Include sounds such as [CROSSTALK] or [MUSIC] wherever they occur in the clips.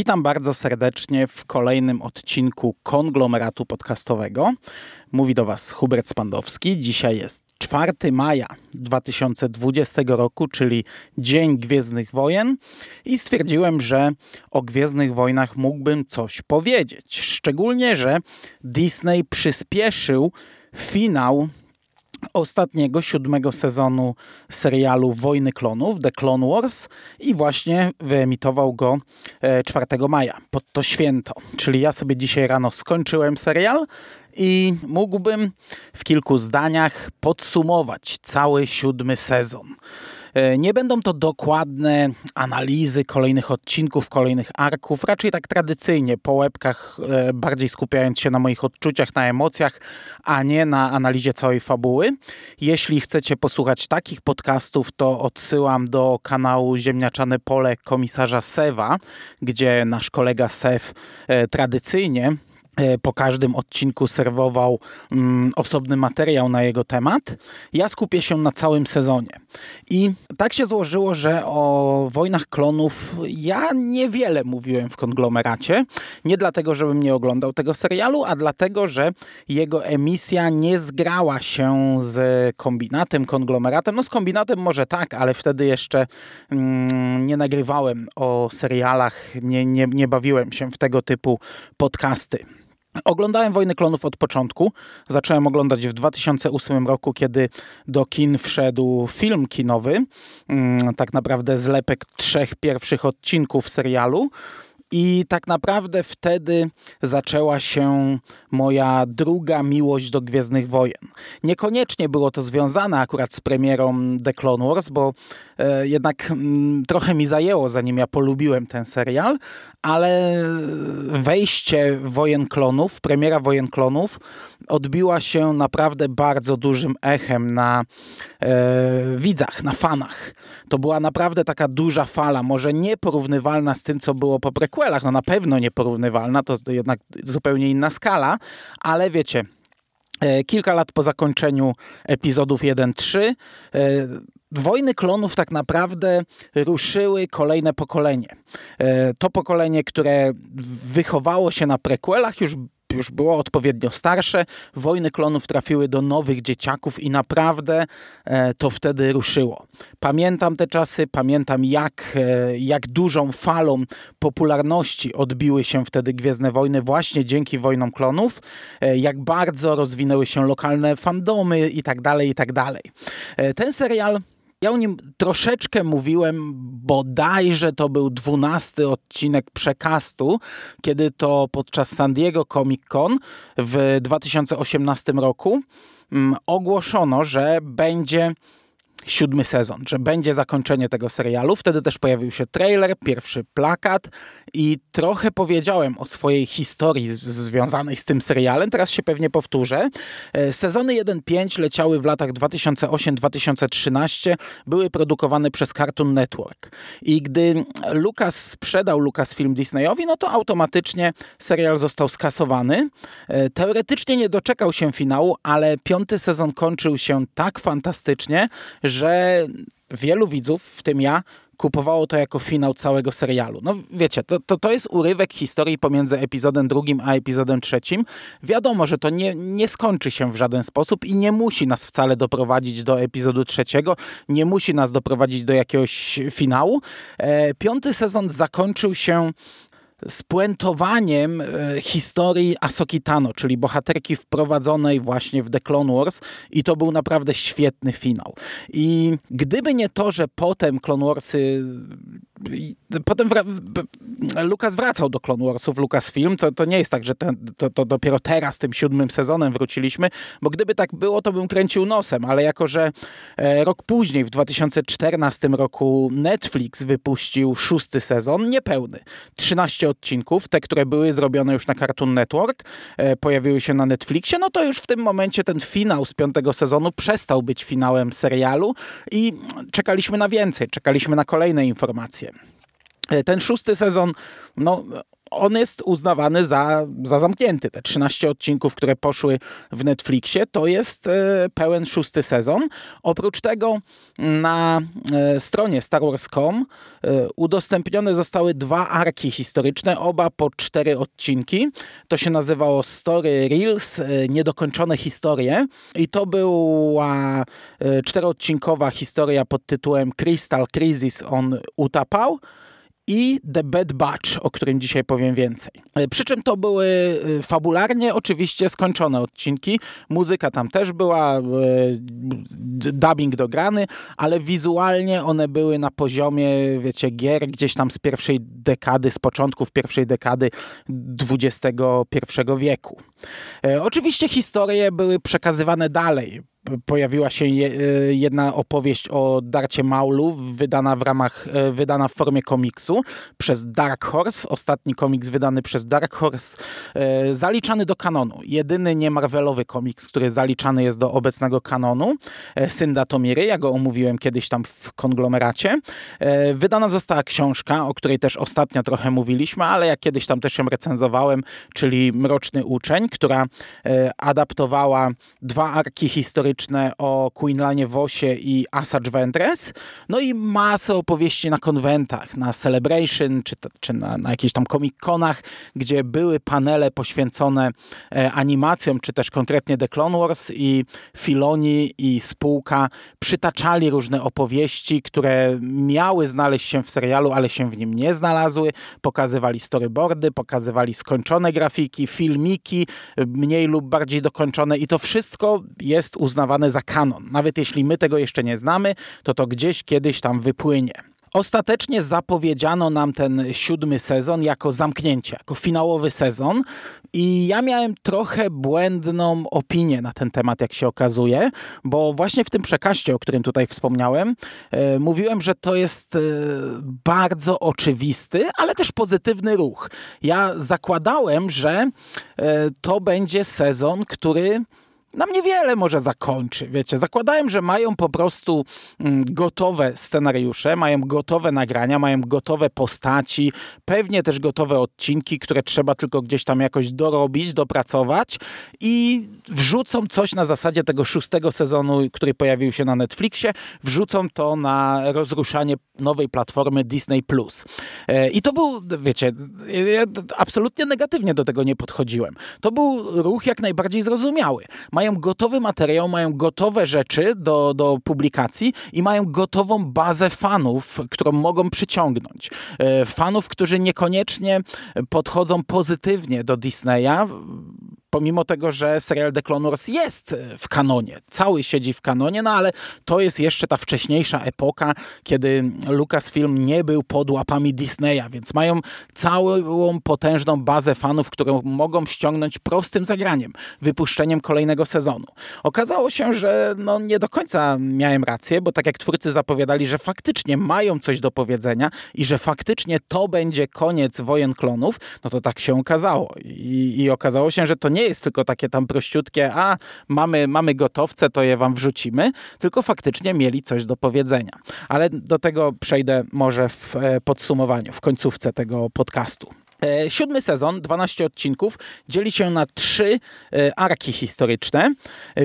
Witam bardzo serdecznie w kolejnym odcinku konglomeratu podcastowego. Mówi do Was Hubert Spandowski. Dzisiaj jest 4 maja 2020 roku, czyli Dzień Gwiezdnych Wojen i stwierdziłem, że o Gwiezdnych Wojnach mógłbym coś powiedzieć. Szczególnie, że Disney przyspieszył finał ostatniego, siódmego sezonu serialu Wojny Klonów, The Clone Wars i właśnie wyemitował go 4 e, maja, pod to święto. Czyli ja sobie dzisiaj rano skończyłem serial i mógłbym w kilku zdaniach podsumować cały siódmy sezon. E, nie będą to dokładne analizy kolejnych odcinków, kolejnych arków, raczej tak tradycyjnie po łebkach, e, bardziej skupiając się na moich odczuciach, na emocjach, a nie na analizie całej fabuły. Jeśli chcecie posłuchać takich podcastów, to odsyłam do kanału Ziemniaczane Pole komisarza Sewa, gdzie nasz kolega Sew e, tradycyjnie po każdym odcinku serwował mm, osobny materiał na jego temat. Ja skupię się na całym sezonie. I tak się złożyło, że o Wojnach Klonów ja niewiele mówiłem w konglomeracie. Nie dlatego, żebym nie oglądał tego serialu, a dlatego, że jego emisja nie zgrała się z kombinatem, konglomeratem. No z kombinatem może tak, ale wtedy jeszcze mm, nie nagrywałem o serialach, nie, nie, nie bawiłem się w tego typu podcasty. Oglądałem Wojny Klonów od początku. Zacząłem oglądać w 2008 roku, kiedy do kin wszedł film kinowy. Mm, tak naprawdę zlepek trzech pierwszych odcinków serialu. I tak naprawdę wtedy zaczęła się moja druga miłość do Gwiezdnych Wojen. Niekoniecznie było to związane akurat z premierą The Clone Wars, bo e, jednak m, mm, trochę mi zajęło, zanim ja polubiłem ten serial, ale wejście Wojen Klonów, premiera Wojen Klonów odbiła się naprawdę bardzo dużym echem na e, widzach, na fanach. To była naprawdę taka duża fala, może nieporównywalna z tym, co było po prequelach, no na pewno nieporównywalna, to jednak zupełnie inna skala, ale wiecie, e, kilka lat po zakończeniu epizodów 1-3 e, Wojny klonów tak naprawdę ruszyły kolejne pokolenie. E, to pokolenie, które wychowało się na prequelach, już już było odpowiednio starsze. Wojny klonów trafiły do nowych dzieciaków i naprawdę e, to wtedy ruszyło. Pamiętam te czasy, pamiętam jak, e, jak dużą falą popularności odbiły się wtedy Gwiezdne Wojny właśnie dzięki Wojnom klonów, e, jak bardzo rozwinęły się lokalne fandomy i tak dalej, i tak dalej. Ten serial ja o nim troszeczkę mówiłem, bodajże to był dwunasty odcinek przekastu, kiedy to podczas San Diego Comic Con w 2018 roku mm, ogłoszono, że będzie siódmy sezon, że będzie zakończenie tego serialu. Wtedy też pojawił się trailer, pierwszy plakat i trochę powiedziałem o swojej historii związanej z tym serialem. Teraz się pewnie powtórzę. E, sezony 1-5 leciały w latach 2008-2013, były produkowane przez Cartoon Network. I gdy Lucas sprzedał Lucasfilm Disneyowi, no to automatycznie serial został skasowany. E, teoretycznie nie doczekał się finału, ale piąty sezon kończył się tak fantastycznie, że wielu widzów, w tym ja, kupowało to jako finał całego serialu. No wiecie, to, to, to jest urywek historii pomiędzy epizodem drugim a epizodem trzecim. Wiadomo, że to nie, nie skończy się w żaden sposób i nie musi nas wcale doprowadzić do epizodu trzeciego, nie musi nas doprowadzić do jakiegoś finału. E, piąty sezon zakończył się spuentowaniem e, historii Asoki Tano, czyli bohaterki wprowadzonej właśnie w The Clone Wars i to był naprawdę świetny finał. I gdyby nie to, że potem Clone Warsy potem Lucas wracał do Clone Warsów, Lucasfilm. To, to nie jest tak, że ten, to, to dopiero teraz, tym siódmym sezonem wróciliśmy, bo gdyby tak było, to bym kręcił nosem, ale jako, że e, rok później, w 2014 roku Netflix wypuścił szósty sezon, niepełny. 13 odcinków, te, które były zrobione już na Cartoon Network, e, pojawiły się na Netflixie, no to już w tym momencie ten finał z piątego sezonu przestał być finałem serialu i czekaliśmy na więcej, czekaliśmy na kolejne informacje. E, ten szósty sezon, no on jest uznawany za, za zamknięty. Te 13 odcinków, które poszły w Netflixie, to jest e, pełen szósty sezon. Oprócz tego na e, stronie StarWars.com udostępnione zostały dwa arki historyczne, oba po cztery odcinki. To się nazywało Story Reels, niedokończone historie i to była czteroodcinkowa historia pod tytułem Crystal Crisis on Utapał i The Bad Batch, o którym dzisiaj powiem więcej. E, przy czym to były e, fabularnie oczywiście skończone odcinki. Muzyka tam też była, e, dubbing dograny, ale wizualnie one były na poziomie, wiecie, gier gdzieś tam z pierwszej dekady, z początków pierwszej dekady XXI wieku. Oczywiście historie były przekazywane dalej pojawiła się e, jedna opowieść o Darcie Maulu, wydana w ramach, e, wydana w formie komiksu przez Dark Horse. Ostatni komiks wydany przez Dark Horse, e, zaliczany do kanonu. Jedyny nie Marvelowy komiks, który zaliczany jest do obecnego kanonu. Synda Tomiry, ja go omówiłem kiedyś tam w konglomeracie. Wydana została książka, o której też ostatnio trochę mówiliśmy, ale ja kiedyś tam też ją recenzowałem, czyli Mroczny Uczeń, która adaptowała dwa arki historyczne o Queenlanie Wosie i Asajj Ventress, no i masę opowieści na konwentach, na Celebration, czy, czy na, na jakichś tam comic-conach, gdzie były panele poświęcone e, animacjom, czy też konkretnie The Clone Wars i Filoni i spółka przytaczali różne opowieści, które miały znaleźć się w serialu, ale się w nim nie znalazły. Pokazywali storyboardy, pokazywali skończone grafiki, filmiki, mniej lub bardziej dokończone i to wszystko jest uznawane uznawane za kanon. Nawet jeśli my tego jeszcze nie znamy, to to gdzieś kiedyś tam wypłynie. Ostatecznie zapowiedziano nam ten siódmy sezon jako zamknięcie, jako finałowy sezon. I ja miałem trochę błędną opinię na ten temat, jak się okazuje, bo właśnie w tym przekaście, o którym tutaj wspomniałem, e, mówiłem, że to jest e, bardzo oczywisty, ale też pozytywny ruch. Ja zakładałem, że e, to będzie sezon, który nam niewiele może zakończy. Wiecie, zakładałem, że mają po prostu mm, gotowe scenariusze, mają gotowe nagrania, mają gotowe postaci, pewnie też gotowe odcinki, które trzeba tylko gdzieś tam jakoś dorobić, dopracować i wrzucą coś na zasadzie tego szóstego sezonu, który pojawił się na Netflixie, wrzucą to na rozruszanie nowej platformy Disney+. E, I to był, wiecie, ja absolutnie negatywnie do tego nie podchodziłem. To był ruch jak najbardziej zrozumiały mają gotowy materiał, mają gotowe rzeczy do, do publikacji i mają gotową bazę fanów, którą mogą przyciągnąć. E, fanów, którzy niekoniecznie podchodzą pozytywnie do Disneya, pomimo tego, że serial The Clone Wars jest w kanonie, cały siedzi w kanonie, no ale to jest jeszcze ta wcześniejsza epoka, kiedy Lucasfilm nie był pod łapami Disneya, więc mają całą potężną bazę fanów, którą mogą ściągnąć prostym zagraniem, wypuszczeniem kolejnego sezonu. Okazało się, że no nie do końca miałem rację, bo tak jak twórcy zapowiadali, że faktycznie mają coś do powiedzenia i że faktycznie to będzie koniec wojen klonów, no to tak się okazało. I, i okazało się, że to nie nie jest tylko takie tam prościutkie, a mamy, mamy gotowce, to je wam wrzucimy, tylko faktycznie mieli coś do powiedzenia. Ale do tego przejdę może w e, podsumowaniu, w końcówce tego podcastu. E, siódmy sezon, 12 odcinków, dzieli się na trzy e, arki historyczne.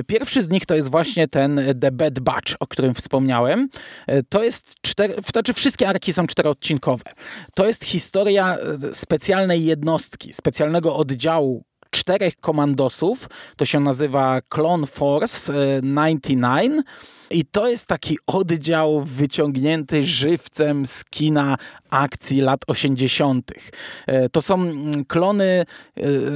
Pierwszy z nich to jest właśnie ten The Bad Batch, o którym wspomniałem. To jest cztery, znaczy wszystkie arki są czteroodcinkowe. To jest historia specjalnej jednostki, specjalnego oddziału czterech komandosów, to się nazywa Clone Force 99. I to jest taki oddział wyciągnięty żywcem z kina akcji lat 80. E, to są mm, klony e,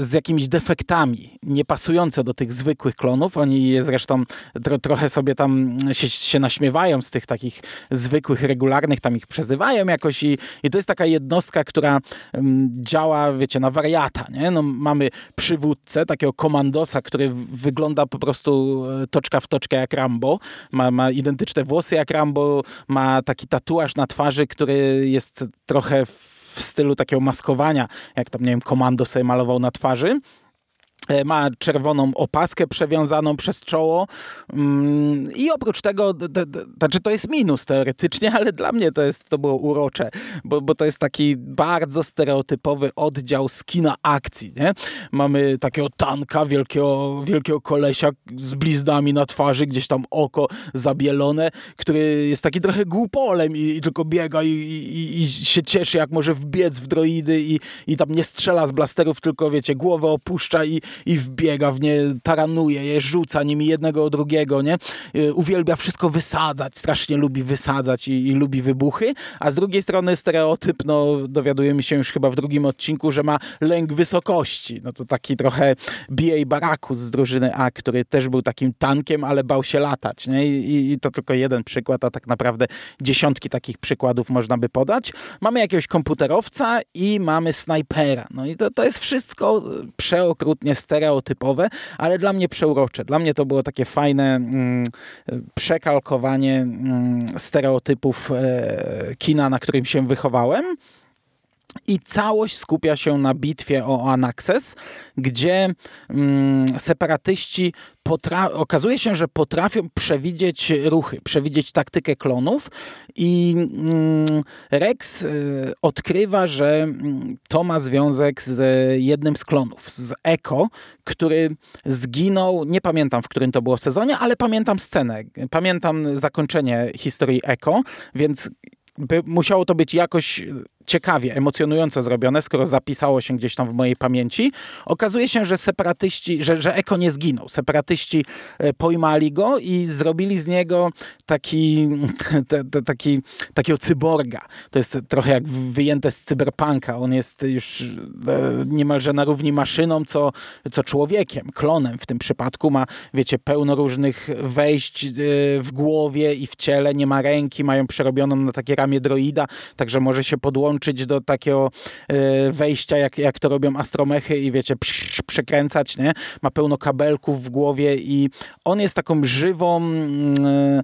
z jakimiś defektami, niepasujące do tych zwykłych klonów. Oni je zresztą tro, trochę sobie tam się, się naśmiewają z tych takich zwykłych, regularnych, tam ich przezywają jakoś i, i to jest taka jednostka, która um, działa, wiecie, na wariata. Nie? No, mamy przywódcę, takiego komandosa, który wygląda po prostu e, toczka w toczkę jak Rambo. Ma, ma identyczne włosy jak Rambo, ma taki tatuaż na twarzy, który jest trochę w stylu takiego maskowania, jak tam, nie wiem, komando sobie malował na twarzy. E, ma czerwoną opaskę przewiązaną przez czoło mm, i oprócz tego, znaczy to jest minus teoretycznie, [LAUGHS] ale dla mnie to, jest, to było urocze, bo, bo to jest taki bardzo stereotypowy oddział z kina akcji. Nie? Mamy takiego tanka, wielkiego, wielkiego kolesia z bliznami na twarzy, gdzieś tam oko zabielone, który jest taki trochę głupolem i, i tylko biega i, i, i, się cieszy, jak może wbiec w droidy i, i tam nie strzela z blasterów, tylko wiecie, głowę opuszcza i, i wbiega w nie, taranuje je, rzuca nimi jednego drugiego, nie? Y, uwielbia wszystko wysadzać, strasznie lubi wysadzać i, i lubi wybuchy, a z drugiej strony stereotyp, no dowiadujemy się już chyba w drugim odcinku, że ma lęk wysokości. No to taki trochę B.A. Barakus z drużyny A, który też był takim tankiem, ale bał się latać, nie? I, I to tylko jeden przykład, a tak naprawdę dziesiątki takich przykładów można by podać. Mamy jakiegoś komputerowca i mamy snajpera. No i to, to jest wszystko przeokrutnie stereotypowe, ale dla mnie przeurocze. Dla mnie to było takie fajne mm, przekalkowanie mm, stereotypów e, kina, na którym się wychowałem. I całość skupia się na bitwie o Anaxes, gdzie mm, separatyści okazuje się, że potrafią przewidzieć ruchy, przewidzieć taktykę klonów i mm, Rex y, odkrywa, że mm, to ma związek z jednym z klonów, z Eko, który zginął, nie pamiętam w którym to było sezonie, ale pamiętam scenę, pamiętam zakończenie historii Eko, więc by musiało to być jakoś ciekawie, emocjonująco zrobione, skoro zapisało się gdzieś tam w mojej pamięci. Okazuje się, że separatyści, że, że Eko nie zginął. Separatyści e, pojmali go i zrobili z niego taki, [LAUGHS] te, taki takiego cyborga. To jest trochę jak wyjęte z cyberpunka. On jest już e, niemalże na równi maszyną, co, co człowiekiem, klonem w tym przypadku. Ma, wiecie, pełno różnych wejść e, w głowie i w ciele. Nie ma ręki, mają przerobioną na takie ramię droida, także może się podłączyć podłączyć do takiego e, wejścia, jak, jak to robią astromechy i wiecie, przekręcać, nie? Ma pełno kabelków w głowie i on jest taką żywą, mm, e,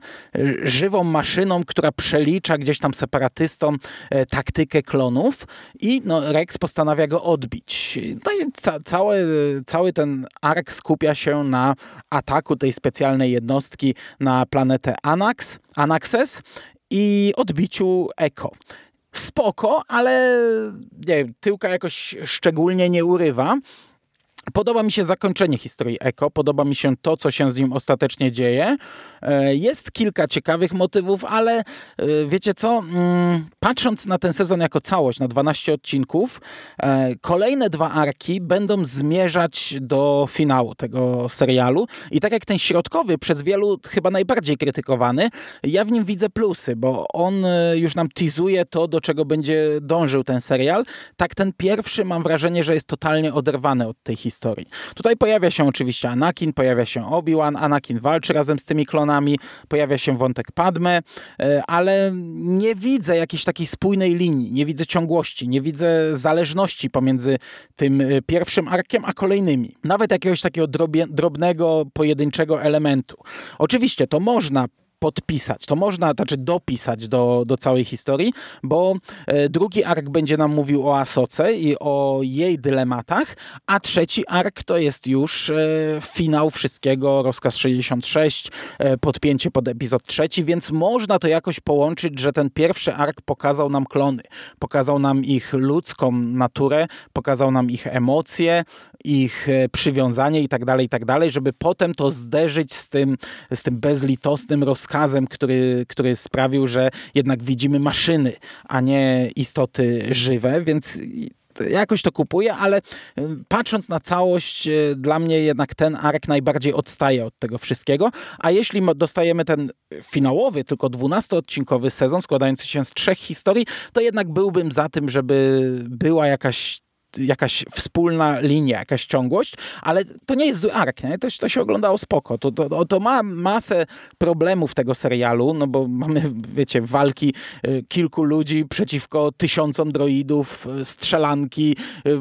żywą maszyną, która przelicza gdzieś tam separatystom e, taktykę klonów i no, Rex postanawia go odbić. No i ca cały, cały ten ark skupia się na ataku tej specjalnej jednostki na planetę Anax, Anaxes i odbiciu Eko spoko, ale nie tyłka jakoś szczególnie nie urywa. Podoba mi się zakończenie historii Eko, podoba mi się to, co się z nim ostatecznie dzieje. E, jest kilka ciekawych motywów, ale e, wiecie co? Mm, patrząc na ten sezon jako całość, na 12 odcinków, e, kolejne dwa arki będą zmierzać do finału tego serialu. I tak jak ten środkowy, przez wielu chyba najbardziej krytykowany, ja w nim widzę plusy, bo on już nam teasuje to, do czego będzie dążył ten serial. Tak ten pierwszy mam wrażenie, że jest totalnie oderwany od tej historii. Tutaj pojawia się oczywiście Anakin, pojawia się Obi-Wan, Anakin walczy razem z tymi klonami, pojawia się wątek Padme, e, ale nie widzę jakiejś takiej spójnej linii, nie widzę ciągłości, nie widzę zależności pomiędzy tym e, pierwszym arkiem a kolejnymi. Nawet jakiegoś takiego drobnego, pojedynczego elementu. Oczywiście to można podpisać. To można, znaczy dopisać do, do całej historii, bo e, drugi ark będzie nam mówił o Asoce i o jej dylematach, a trzeci ark to jest już e, finał wszystkiego, rozkaz 66, e, podpięcie pod epizod trzeci, więc można to jakoś połączyć, że ten pierwszy ark pokazał nam klony, pokazał nam ich ludzką naturę, pokazał nam ich emocje, ich przywiązanie i tak dalej, i tak dalej, żeby potem to zderzyć z tym, z tym bezlitosnym rozkazem przekazem, który, który sprawił, że jednak widzimy maszyny, a nie istoty żywe, więc jakoś to kupuję, ale patrząc na całość, dla mnie jednak ten ark najbardziej odstaje od tego wszystkiego, a jeśli dostajemy ten finałowy, tylko 12-odcinkowy sezon składający się z trzech historii, to jednak byłbym za tym, żeby była jakaś jakaś wspólna linia, jakaś ciągłość, ale to nie jest zły ark, nie? To, to się oglądało spoko. To, to, to ma masę problemów tego serialu, no bo mamy, wiecie, walki y, kilku ludzi przeciwko tysiącom droidów, y, strzelanki, y,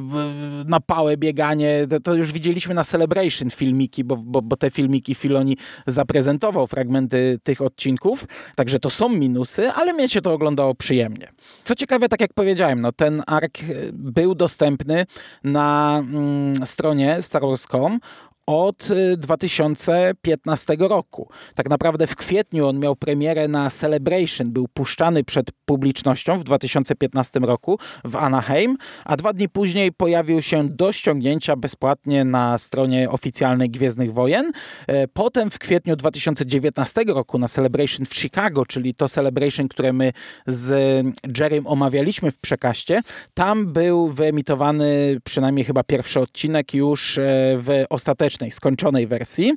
na pałę bieganie. To, to już widzieliśmy na Celebration filmiki, bo, bo, bo te filmiki Filoni zaprezentował fragmenty tych odcinków, także to są minusy, ale mnie się to oglądało przyjemnie. Co ciekawe, tak jak powiedziałem, no ten ark był dostępny dostępny na mm, stronie starwars.com od 2015 y, roku. Tak naprawdę w kwietniu on miał premierę na Celebration, był puszczany przed publicznością w 2015 roku w Anaheim, a dwa dni później pojawił się do ściągnięcia bezpłatnie na stronie oficjalnej Gwiezdnych Wojen. E, potem w kwietniu 2019 roku na Celebration w Chicago, czyli to Celebration, które my z Jerrym omawialiśmy w przekaście, tam był wyemitowany przynajmniej chyba pierwszy odcinek już e, w ostatecznym skończonej wersji,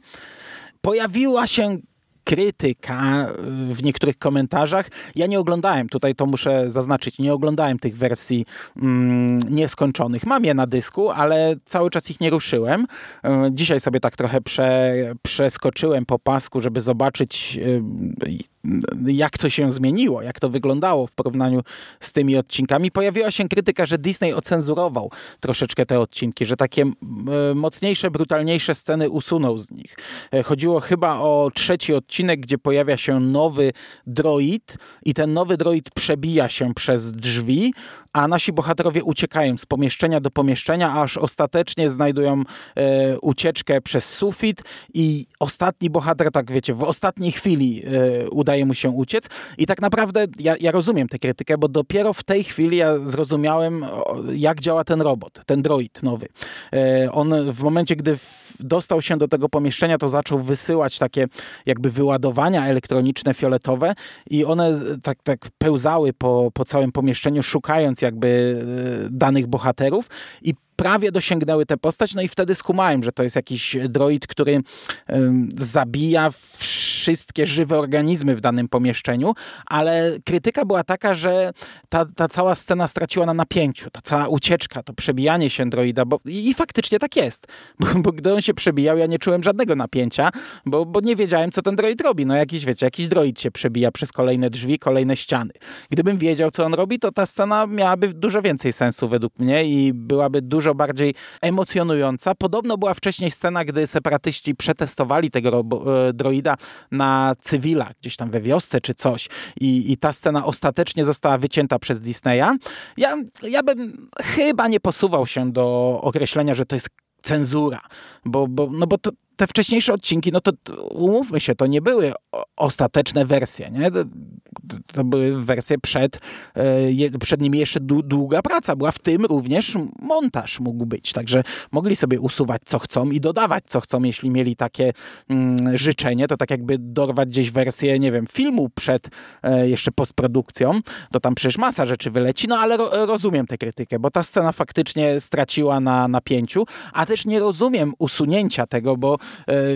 pojawiła się krytyka w niektórych komentarzach. Ja nie oglądałem, tutaj to muszę zaznaczyć, nie oglądałem tych wersji mm, nieskończonych. Mam je na dysku, ale cały czas ich nie ruszyłem. E, dzisiaj sobie tak trochę prze, przeskoczyłem po pasku, żeby zobaczyć jak to się zmieniło, jak to wyglądało w porównaniu z tymi odcinkami. Pojawiła się krytyka, że Disney ocenzurował troszeczkę te odcinki, że takie mocniejsze, brutalniejsze sceny usunął z nich. E, chodziło chyba o trzeci odcinek, gdzie pojawia się nowy droid i ten nowy droid przebija się przez drzwi, a nasi bohaterowie uciekają z pomieszczenia do pomieszczenia, aż ostatecznie znajdują e, ucieczkę przez sufit. I ostatni bohater, tak wiecie, w ostatniej chwili e, udaje mu się uciec. I tak naprawdę ja, ja rozumiem tę krytykę, bo dopiero w tej chwili ja zrozumiałem, jak działa ten robot, ten droid nowy. E, on w momencie, gdy w, dostał się do tego pomieszczenia, to zaczął wysyłać takie jakby wyładowania elektroniczne, fioletowe. I one tak, tak pełzały po, po całym pomieszczeniu, szukając jakby e, danych bohaterów i prawie dosięgnęły tę postać, no i wtedy skumałem, że to jest jakiś droid, który zabija wszystkie żywe organizmy w danym pomieszczeniu, ale krytyka była taka, że ta, ta cała scena straciła na napięciu, ta cała ucieczka, to przebijanie się droida, bo i, i faktycznie tak jest, [LAUGHS] bo, bo, gdy on się przebijał, ja nie czułem żadnego napięcia, bo, bo nie wiedziałem, co ten droid robi. No jakiś, wiecie, jakiś droid się przebija przez kolejne drzwi, kolejne ściany. Gdybym wiedział, co on robi, to ta scena miałaby dużo więcej sensu według mnie i byłaby dużo bardziej emocjonująca. Podobno była wcześniej scena, gdy separatyści przetestowali tego e, droida na cywila, gdzieś tam we wiosce czy coś. I, i ta scena ostatecznie została wycięta przez Disneya. Ja, ja bym chyba nie posuwał się do określenia, że to jest cenzura, bo, bo, no bo to, te wcześniejsze odcinki, no to umówmy się, to nie były ostateczne wersje, nie? To, to były wersje przed, e, przed nimi jeszcze długa praca była, w tym również montaż mógł być, także mogli sobie usuwać co chcą i dodawać co chcą, jeśli mieli takie mm, życzenie, to tak jakby dorwać gdzieś wersję, nie wiem, filmu przed e, jeszcze postprodukcją, to tam przecież masa rzeczy wyleci, no ale ro, rozumiem tę krytykę, bo ta scena faktycznie straciła na napięciu, a też nie rozumiem usunięcia tego, bo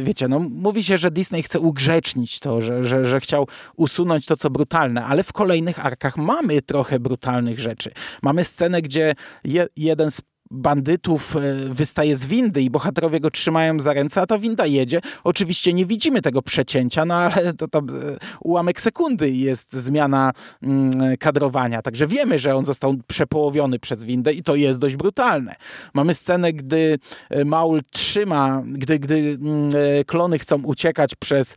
wiecie, no mówi się, że Disney chce ugrzecznić to, że, że, że chciał usunąć to, co brutalne, ale w kolejnych arkach mamy trochę brutalnych rzeczy. Mamy scenę, gdzie je, jeden z bandytów e, wystaje z windy i bohaterowie go trzymają za ręce, a ta winda jedzie. Oczywiście nie widzimy tego przecięcia, no ale to tam e, ułamek sekundy jest zmiana mm, kadrowania, także wiemy, że on został przepołowiony przez windę i to jest dość brutalne. Mamy scenę, gdy e, Maul trzyma, gdy, gdy mm, klony chcą uciekać przez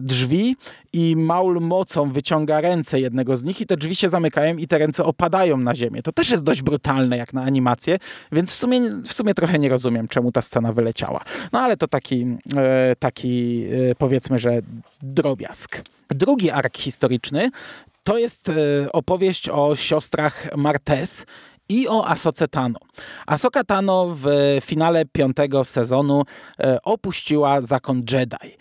drzwi i Maul mocą wyciąga ręce jednego z nich i te drzwi się zamykają i te ręce opadają na ziemię. To też jest dość brutalne jak na animację, więc w sumie, w sumie trochę nie rozumiem, czemu ta scena wyleciała. No ale to taki, e, taki e, powiedzmy, że drobiazg. Drugi ark historyczny to jest e, opowieść o siostrach Martes i o Asoce Tano. Asoka Tano w finale piątego sezonu opuściła zakon Jedi.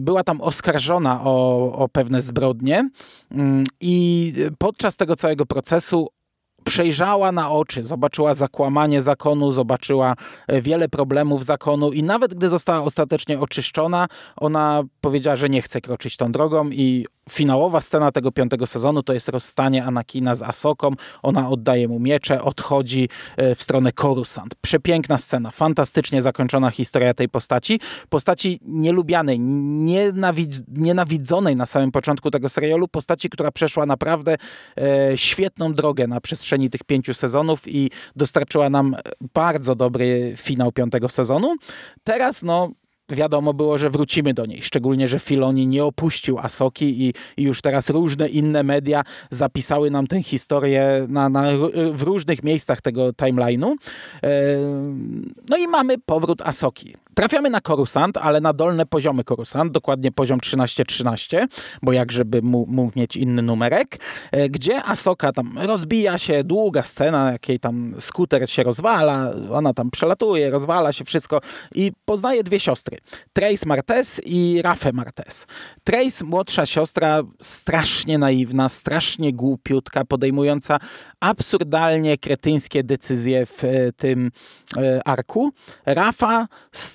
Była tam oskarżona o, o pewne zbrodnie mm, i podczas tego całego procesu przejrzała na oczy, zobaczyła zakłamanie zakonu, zobaczyła e, wiele problemów zakonu i nawet gdy została ostatecznie oczyszczona, ona powiedziała, że nie chce kroczyć tą drogą i finałowa scena tego piątego sezonu to jest rozstanie Anakina z Asoką. Ona oddaje mu miecze, odchodzi e, w stronę Coruscant. Przepiękna scena, fantastycznie zakończona historia tej postaci. Postaci nielubianej, nienawidz nienawidzonej na samym początku tego serialu, postaci, która przeszła naprawdę e, świetną drogę na przestrzeni tych pięciu sezonów i dostarczyła nam bardzo dobry finał piątego sezonu. Teraz, no, wiadomo było, że wrócimy do niej. Szczególnie, że Filoni nie opuścił Asoki i, i już teraz różne inne media zapisały nam tę historię na, na, w różnych miejscach tego timeline'u. E, no i mamy powrót Asoki. Trafiamy na Korusant, ale na dolne poziomy Korusant, dokładnie poziom 13-13, bo jak żeby mógł mieć inny numerek, e, gdzie Asoka tam rozbija się, długa scena, jakiej tam skuter się rozwala, ona tam przelatuje, rozwala się wszystko i poznaje dwie siostry. Trace Martes i Rafe Martes. Trace, młodsza siostra, strasznie naiwna, strasznie głupiutka, podejmująca absurdalnie kretyńskie decyzje w e, tym e, arku. Rafa,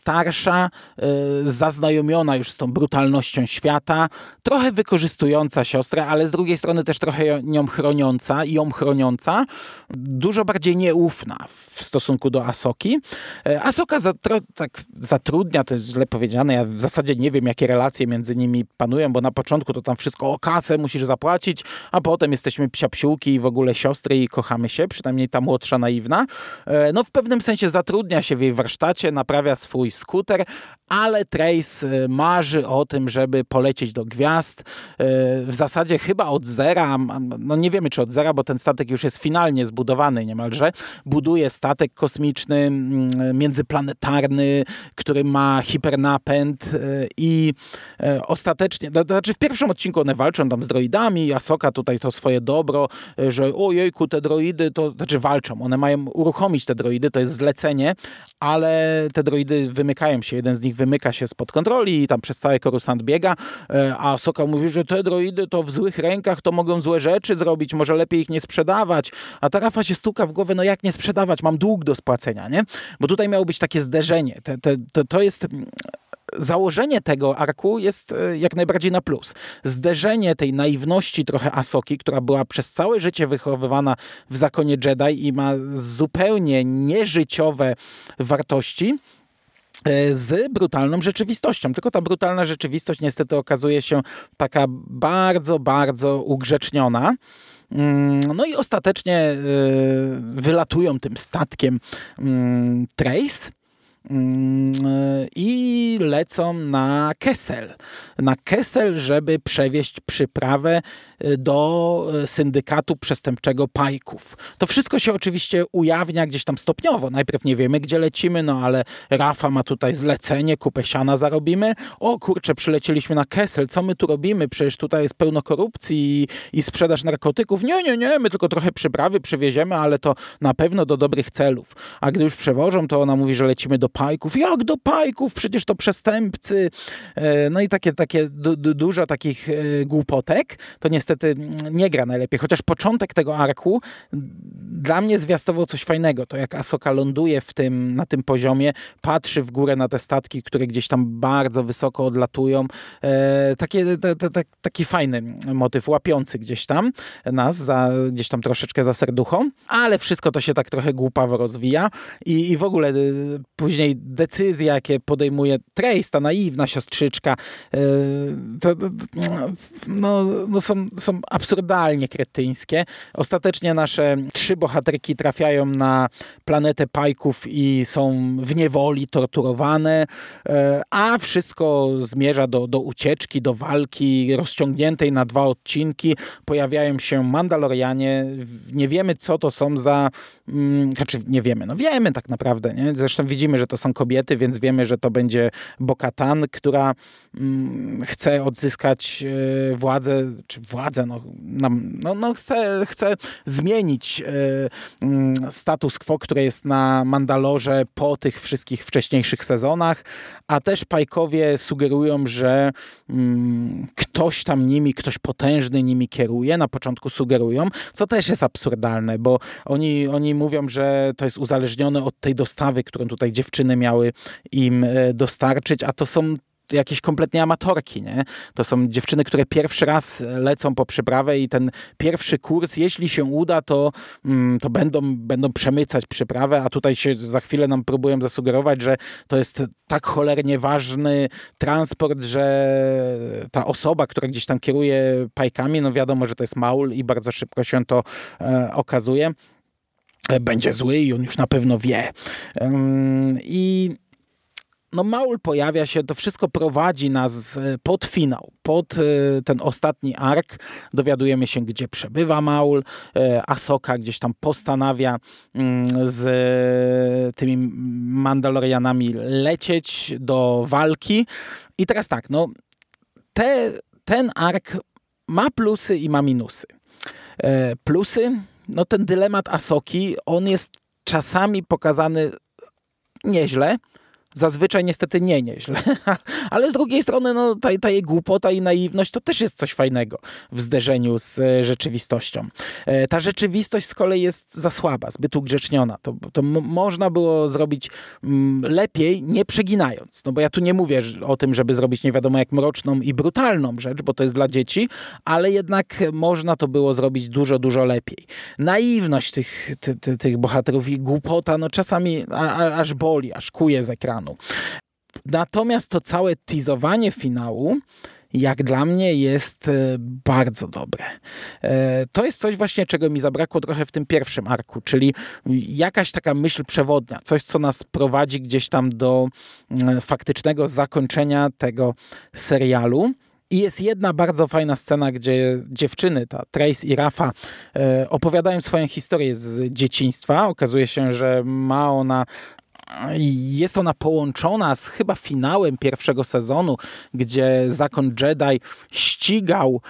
starsza, e, zaznajomiona już z tą brutalnością świata, trochę wykorzystująca siostrę, ale z drugiej strony też trochę nią chroniąca i ją chroniąca, dużo bardziej nieufna w stosunku do Asoki. Asoka tak zatrudnia, to jest źle powiedziane, ja w zasadzie nie wiem, jakie relacje między nimi panują, bo na początku to tam wszystko o kasę musisz zapłacić, a potem jesteśmy psiapsiółki i w ogóle siostry i kochamy się, przynajmniej ta młodsza naiwna. E, no w pewnym sensie zatrudnia się w jej warsztacie, naprawia swój skuter, ale Trace e, marzy o tym, żeby polecieć do gwiazd. E, w zasadzie chyba od zera, no nie wiemy czy od zera, bo ten statek już jest finalnie zbudowany niemalże. Buduje statek kosmiczny, międzyplanetarny, który ma hipernapęd i ostatecznie, to znaczy w pierwszym odcinku one walczą tam z droidami, Asoka tutaj to swoje dobro, że ojejku, te droidy to, znaczy walczą, one mają uruchomić te droidy, to jest zlecenie, ale te droidy wymykają się, jeden z nich wymyka się spod kontroli i tam przez cały Coruscant biega, e, a Soka mówi, że te droidy to w złych rękach to mogą złe rzeczy zrobić, może lepiej ich nie sprzedawać, a ta Rafa się stuka w głowę, no jak nie sprzedawać, mam dług do spłacenia, nie? Bo tutaj miało być takie zderzenie, te, te, to, to jest założenie tego arku jest e, jak najbardziej na plus. Zderzenie tej naiwności trochę Asoki, która była przez całe życie wychowywana w zakonie Jedi i ma zupełnie nieżyciowe wartości, z brutalną rzeczywistością. Tylko ta brutalna rzeczywistość niestety okazuje się taka bardzo, bardzo ugrzeczniona. Mm, no i ostatecznie e, wylatują tym statkiem mm, Trace Mm, i lecą na Kessel. Na Kessel, żeby przewieźć przyprawę do y, syndykatu przestępczego Pajków. To wszystko się oczywiście ujawnia gdzieś tam stopniowo. Najpierw nie wiemy, gdzie lecimy, no ale Rafa ma tutaj zlecenie, kupę siana zarobimy. O kurczę, przylecieliśmy na Kessel, co my tu robimy? Przecież tutaj jest pełno korupcji i, i sprzedaż narkotyków. Nie, nie, nie, my tylko trochę przyprawy przywieziemy, ale to na pewno do dobrych celów. A gdy już przewożą, to ona mówi, że lecimy do pajków. Jak do pajków? Przecież to przestępcy. E, no i takie, takie dużo takich e, głupotek. To niestety nie gra najlepiej. Chociaż początek tego arku dla mnie zwiastował coś fajnego. To jak Asoka ląduje w tym, na tym poziomie, patrzy w górę na te statki, które gdzieś tam bardzo wysoko odlatują. E, takie, te, te, te, taki fajny motyw, łapiący gdzieś tam nas, za, gdzieś tam troszeczkę za serduchą, ale wszystko to się tak trochę głupawo rozwija i, i w ogóle później decyzje, jakie podejmuje Trace, ta naiwna siostrzyczka, e, to, no, no są, są absurdalnie kretyńskie. Ostatecznie nasze trzy bohaterki trafiają na planetę Pajków i są w niewoli torturowane, e, a wszystko zmierza do, do ucieczki, do walki rozciągniętej na dwa odcinki. Pojawiają się Mandalorianie. Nie wiemy, co to są za... Mm, znaczy, nie wiemy. No wiemy tak naprawdę. Nie? Zresztą widzimy, że to są kobiety, więc wiemy, że to będzie Bokatan, która mm, chce odzyskać e, władzę, czy władzę, no, no, no chce, chce zmienić mm, status quo, które jest na Mandalorze po tych wszystkich wcześniejszych sezonach, a też Pajkowie sugerują, że mm, ktoś tam nimi, ktoś potężny nimi kieruje, na początku sugerują, co też jest absurdalne, bo oni, oni mówią, że to jest uzależnione od tej dostawy, którą tutaj dziewczyny miały im e, dostarczyć, a to są jakieś kompletnie amatorki, nie? To są dziewczyny, które pierwszy raz lecą po przyprawę i ten pierwszy kurs, jeśli się uda, to, mm, to będą, będą przemycać przyprawę, a tutaj się za chwilę nam próbują zasugerować, że to jest tak cholernie ważny transport, że ta osoba, która gdzieś tam kieruje pajkami, no wiadomo, że to jest maul i bardzo szybko się to e, okazuje będzie zły i on już na pewno wie. I no Maul pojawia się, to wszystko prowadzi nas e, pod finał, pod e, ten ostatni ark. Dowiadujemy się, gdzie przebywa Maul. E, Asoka gdzieś tam postanawia mm, z tymi Mandalorianami lecieć do walki. I teraz tak, no te, ten ark ma plusy i ma minusy. Plusy, no ten dylemat Asoki, on jest czasami pokazany nieźle, Zazwyczaj niestety nie nieźle, [LAUGHS] ale z drugiej strony no, ta, ta jej głupota i naiwność to też jest coś fajnego w zderzeniu z e, rzeczywistością. E, ta rzeczywistość z kolei jest za słaba, zbyt ugrzeczniona. To, to można było zrobić lepiej, nie przeginając. No bo ja tu nie mówię o tym, żeby zrobić nie wiadomo jak mroczną i brutalną rzecz, bo to jest dla dzieci, ale jednak można to było zrobić dużo, dużo lepiej. Naiwność tych, ty, ty, tych bohaterów i głupota no czasami a, a, aż boli, aż kuje z ekranu. Natomiast to całe teasowanie finału jak dla mnie jest e, bardzo dobre. E, to jest coś właśnie, czego mi zabrakło trochę w tym pierwszym arku, czyli jakaś taka myśl przewodnia, coś, co nas prowadzi gdzieś tam do mm, faktycznego zakończenia tego serialu. I jest jedna bardzo fajna scena, gdzie dziewczyny, ta Trace i Rafa, e, opowiadają swoją historię z dzieciństwa. Okazuje się, że ma ona jest ona połączona z chyba finałem pierwszego sezonu, gdzie zakon Jedi ścigał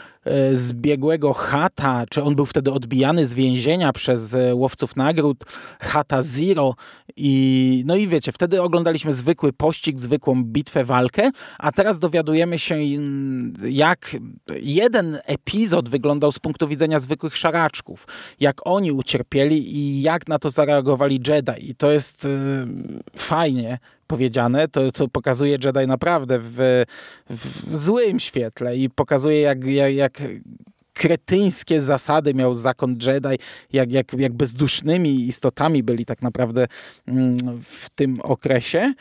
zbiegłego Hata, czy on był wtedy odbijany z więzienia przez e, łowców nagród, Hata Zero. I no i wiecie, wtedy oglądaliśmy zwykły pościg, zwykłą bitwę, walkę, a teraz dowiadujemy się jak jeden epizod wyglądał z punktu widzenia zwykłych szaraczków, jak oni ucierpieli i jak na to zareagowali Jedi. I to jest y, fajnie powiedziane, to, to pokazuje Jedi naprawdę w, w złym świetle i pokazuje jak, jak, jak kretyńskie zasady miał zakon Jedi, jak, jak, jak bezdusznymi istotami byli tak naprawdę mm, w tym okresie.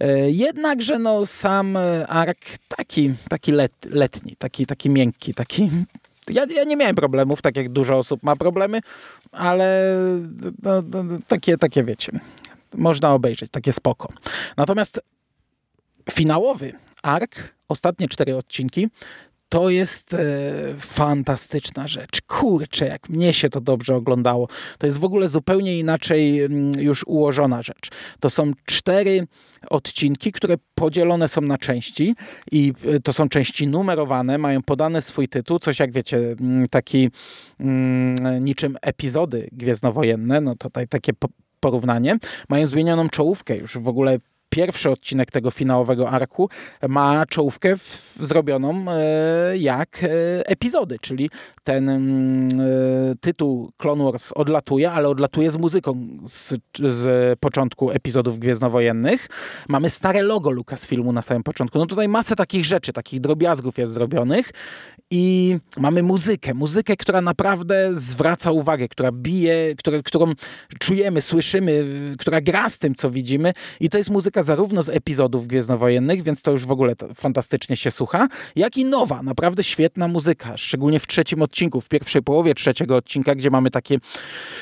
E, jednakże no, sam ark taki, taki let, letni, taki, taki miękki, taki... Ja, ja nie miałem problemów, tak jak dużo osób ma problemy, ale no, no, takie, takie wiecie, można obejrzeć, takie spoko. Natomiast finałowy ark, ostatnie cztery odcinki, to jest e, fantastyczna rzecz. Kurczę, jak mnie się to dobrze oglądało. To jest w ogóle zupełnie inaczej mm, już ułożona rzecz. To są cztery odcinki, które podzielone są na części i e, to są części numerowane, mają podany swój tytuł, coś jak wiecie, mm, taki mm, niczym epizody gwiezdnowojenne, no tutaj takie porównanie, mają zmienioną czołówkę już w ogóle pierwszy odcinek tego finałowego arku ma czołówkę w, zrobioną e, jak e, epizody, czyli ten mm, e, tytuł Clone Wars odlatuje, ale odlatuje z muzyką z, z początku epizodów Gwiezdnowojennych. Mamy stare logo Lucasfilmu na samym początku. No tutaj masę takich rzeczy, takich drobiazgów jest zrobionych i mamy muzykę, muzykę, która naprawdę zwraca uwagę, która bije, którą czujemy, słyszymy, która gra z tym, co widzimy i to jest muzyka zarówno z epizodów gwiezdnowojennych, więc to już w ogóle fantastycznie się słucha, jak i nowa, naprawdę świetna muzyka, szczególnie w trzecim odcinku, w pierwszej połowie trzeciego odcinka, gdzie mamy takie,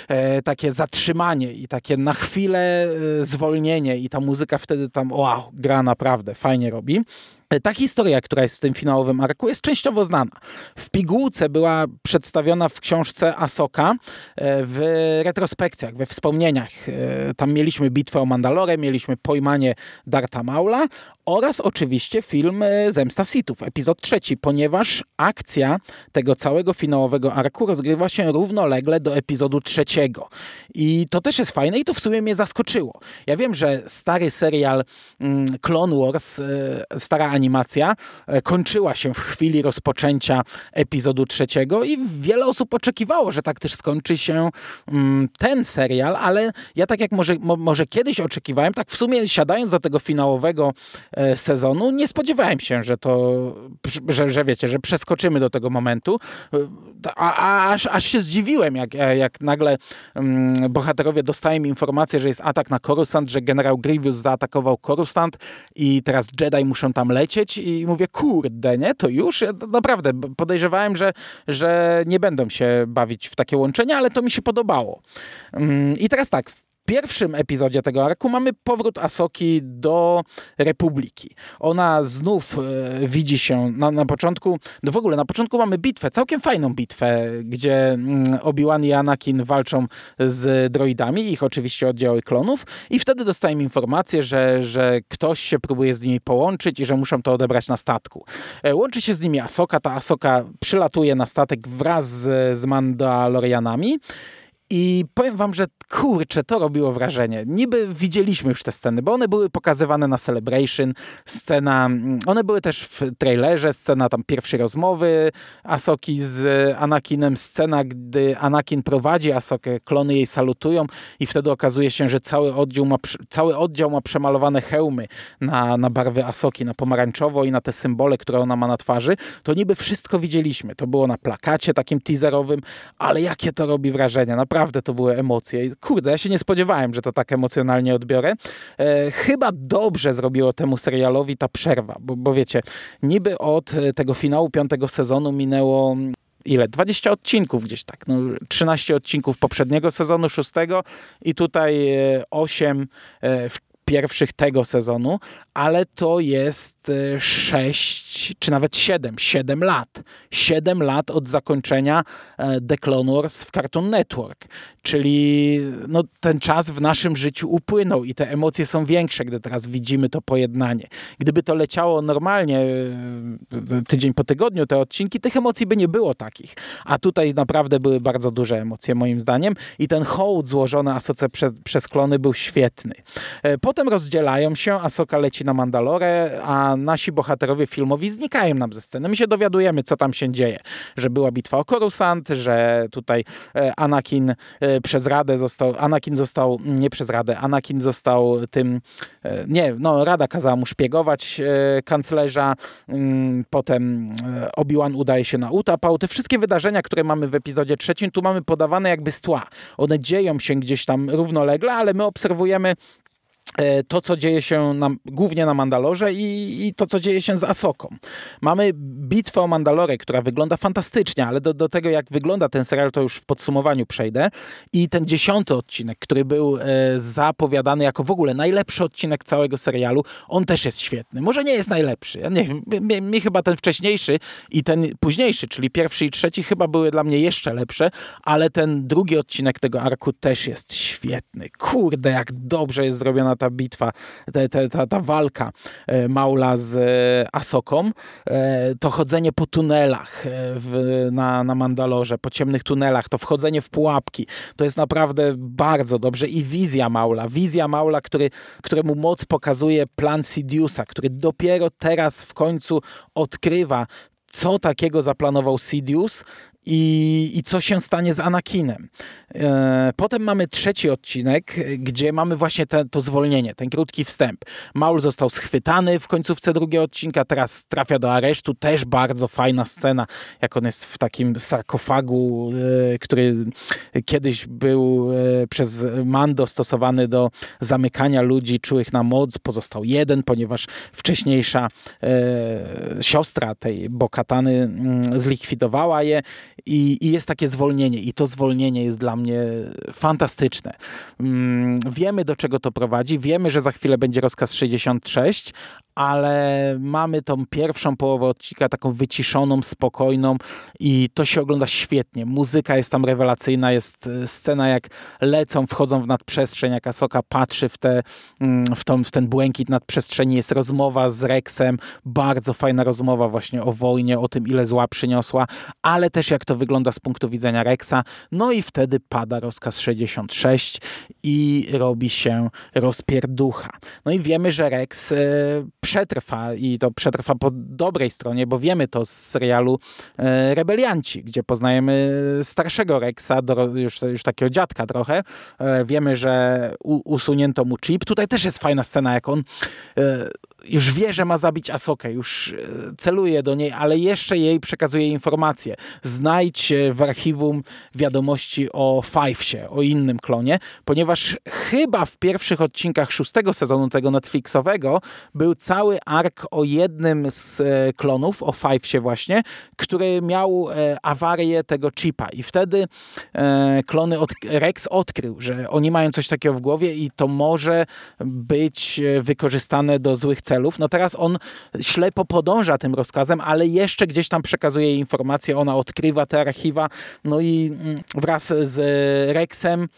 e, takie zatrzymanie i takie na chwilę e, zwolnienie i ta muzyka wtedy tam, wow, gra naprawdę, fajnie robi. Ta historia, która jest w tym finałowym arku, jest częściowo znana. W pigułce była przedstawiona w książce Asoka e, w retrospekcjach, we wspomnieniach. E, tam mieliśmy bitwę o Mandalore, mieliśmy pojmanie Darta Maula oraz oczywiście film e, Zemsta Sithów, epizod trzeci, ponieważ akcja tego całego finałowego arku rozgrywa się równolegle do epizodu trzeciego. I to też jest fajne i to w sumie mnie zaskoczyło. Ja wiem, że stary serial mm, Clone Wars, stara animacja e, kończyła się w chwili rozpoczęcia epizodu trzeciego i wiele osób oczekiwało, że tak też skończy się mm, ten serial, ale ja tak jak może, może kiedyś oczekiwałem, tak w sumie siadając do tego finałowego e, sezonu, nie spodziewałem się, że to, że, że wiecie, że przeskoczymy do tego momentu, e, a, a aż, aż się zdziwiłem, jak, jak nagle mm, bohaterowie dostają informację, że jest atak na Coruscant, że generał Grievous zaatakował Coruscant i teraz Jedi muszą tam lecieć lecieć i mówię, kurde, nie, to już? Ja naprawdę podejrzewałem, że, że nie będą się bawić w takie łączenia, ale to mi się podobało. Mm, I teraz tak, pierwszym epizodzie tego arku mamy powrót Asoki do Republiki. Ona znów e, widzi się na, na początku, no w ogóle na początku mamy bitwę, całkiem fajną bitwę, gdzie mm, Obi-Wan i Anakin walczą z droidami, ich oczywiście oddziały klonów i wtedy dostajemy informację, że, że ktoś się próbuje z nimi połączyć i że muszą to odebrać na statku. E, łączy się z nimi Asoka, ta Asoka przylatuje na statek wraz z, z Mandalorianami i powiem wam, że kurczę, to robiło wrażenie. Niby widzieliśmy już te sceny, bo one były pokazywane na Celebration, scena, mm, one były też w trailerze, scena tam pierwszej rozmowy Asoki z Anakinem, scena, gdy Anakin prowadzi Asokę, klony jej salutują i wtedy okazuje się, że cały oddział ma, cały oddział ma przemalowane hełmy na, na barwy Asoki, na pomarańczowo i na te symbole, które ona ma na twarzy. To niby wszystko widzieliśmy. To było na plakacie takim teaserowym, ale jakie to robi wrażenie. Naprawdę naprawdę to były emocje. Kurde, ja się nie spodziewałem, że to tak emocjonalnie odbiorę. E, chyba dobrze zrobiło temu serialowi ta przerwa, bo, bo wiecie, niby od e, tego finału piątego sezonu minęło ile? 20 odcinków gdzieś tak. No, 13 odcinków poprzedniego sezonu, szóstego i tutaj 8 e, w pierwszych tego sezonu, ale to jest 6 e, czy nawet 7, 7 lat. 7 lat od zakończenia e, The Clone Wars w Cartoon Network. Czyli no, ten czas w naszym życiu upłynął i te emocje są większe, gdy teraz widzimy to pojednanie. Gdyby to leciało normalnie e, tydzień po tygodniu, te odcinki, tych emocji by nie było takich. A tutaj naprawdę były bardzo duże emocje moim zdaniem i ten hołd złożony Asoce prze, przez klony był świetny. Potem rozdzielają się, Asoka leci na Mandalore, a nasi bohaterowie filmowi znikają nam ze sceny. My się dowiadujemy, co tam się dzieje. Że była bitwa o Coruscant, że tutaj e, Anakin e, przez Radę został, Anakin został, nie przez Radę, Anakin został tym, e, nie, no Rada kazała mu szpiegować kanclerza, mm, potem Obi-Wan udaje się na utapał. Te wszystkie wydarzenia, które mamy w epizodzie trzecim, tu mamy podawane jakby z tła. One dzieją się gdzieś tam równolegle, ale my obserwujemy to, co dzieje się na, głównie na Mandalorze i, i, to, co dzieje się z Asoką. Mamy bitwę o Mandalore, która wygląda fantastycznie, ale do, do tego, jak wygląda ten serial, to już w podsumowaniu przejdę. I ten dziesiąty odcinek, który był e, zapowiadany jako w ogóle najlepszy odcinek całego serialu, on też jest świetny. Może nie jest najlepszy. Ja nie, mi, mi chyba ten wcześniejszy i ten późniejszy, czyli pierwszy i trzeci, chyba były dla mnie jeszcze lepsze, ale ten drugi odcinek tego arku też jest świetny. Kurde, jak dobrze jest zrobiona ta bitwa, ta, ta, ta, ta walka e, Maula z e, Asoką, e, to chodzenie po tunelach w, na, na Mandalorze, po ciemnych tunelach, to wchodzenie w pułapki, to jest naprawdę bardzo dobrze. I wizja Maula, wizja Maula, który, któremu moc pokazuje plan Sidiousa, który dopiero teraz w końcu odkrywa, co takiego zaplanował Sidious i, i co się stanie z Anakinem. E, potem mamy trzeci odcinek, gdzie mamy właśnie te, to zwolnienie, ten krótki wstęp. Maul został schwytany w końcówce drugiego odcinka, teraz trafia do aresztu. Też bardzo fajna scena, jak on jest w takim sarkofagu, e, który kiedyś był e, przez Mando stosowany do zamykania ludzi czułych na moc. Pozostał jeden, ponieważ wcześniejsza siostra tej Bokatany mm, zlikwidowała je i, i jest takie zwolnienie i to zwolnienie jest dla mnie fantastyczne. Mm, wiemy do czego to prowadzi, wiemy, że za chwilę będzie rozkaz 66, ale mamy tą pierwszą połowę odcinka taką wyciszoną, spokojną i to się ogląda świetnie. Muzyka jest tam rewelacyjna, jest e, scena jak lecą, wchodzą w nadprzestrzeń, jak Asoka patrzy w, te, mm, w, tą, w ten błękit nadprzestrzeni, jest rozmowa z Rexem, bardzo fajna rozmowa właśnie o wojnie, o tym ile zła przyniosła, ale też jak to wygląda z punktu widzenia Rexa. No i wtedy pada rozkaz 66 i robi się rozpierducha. No i wiemy, że Rex e, przetrwa i to przetrwa po dobrej stronie, bo wiemy to z serialu e, Rebelianci, gdzie poznajemy starszego Rexa, już, już takiego dziadka trochę. E, wiemy, że usunięto mu chip. Tutaj też jest fajna scena, jak on e, już wie, że ma zabić Asokę, już e, celuje do niej, ale jeszcze jej przekazuje informacje. Znajdź e, w archiwum wiadomości o Fivesie, o innym klonie, ponieważ chyba w pierwszych odcinkach szóstego sezonu tego Netflixowego był cały ark o jednym z e, klonów, o Fivesie właśnie, który miał awarię tego chipa i wtedy klony od, Rex odkrył, że oni mają coś takiego w głowie i to może być wykorzystane do złych celów celów. No teraz on ślepo podąża tym rozkazem, ale jeszcze gdzieś tam przekazuje informacje, ona odkrywa te archiwa, no i mm, wraz z Rexem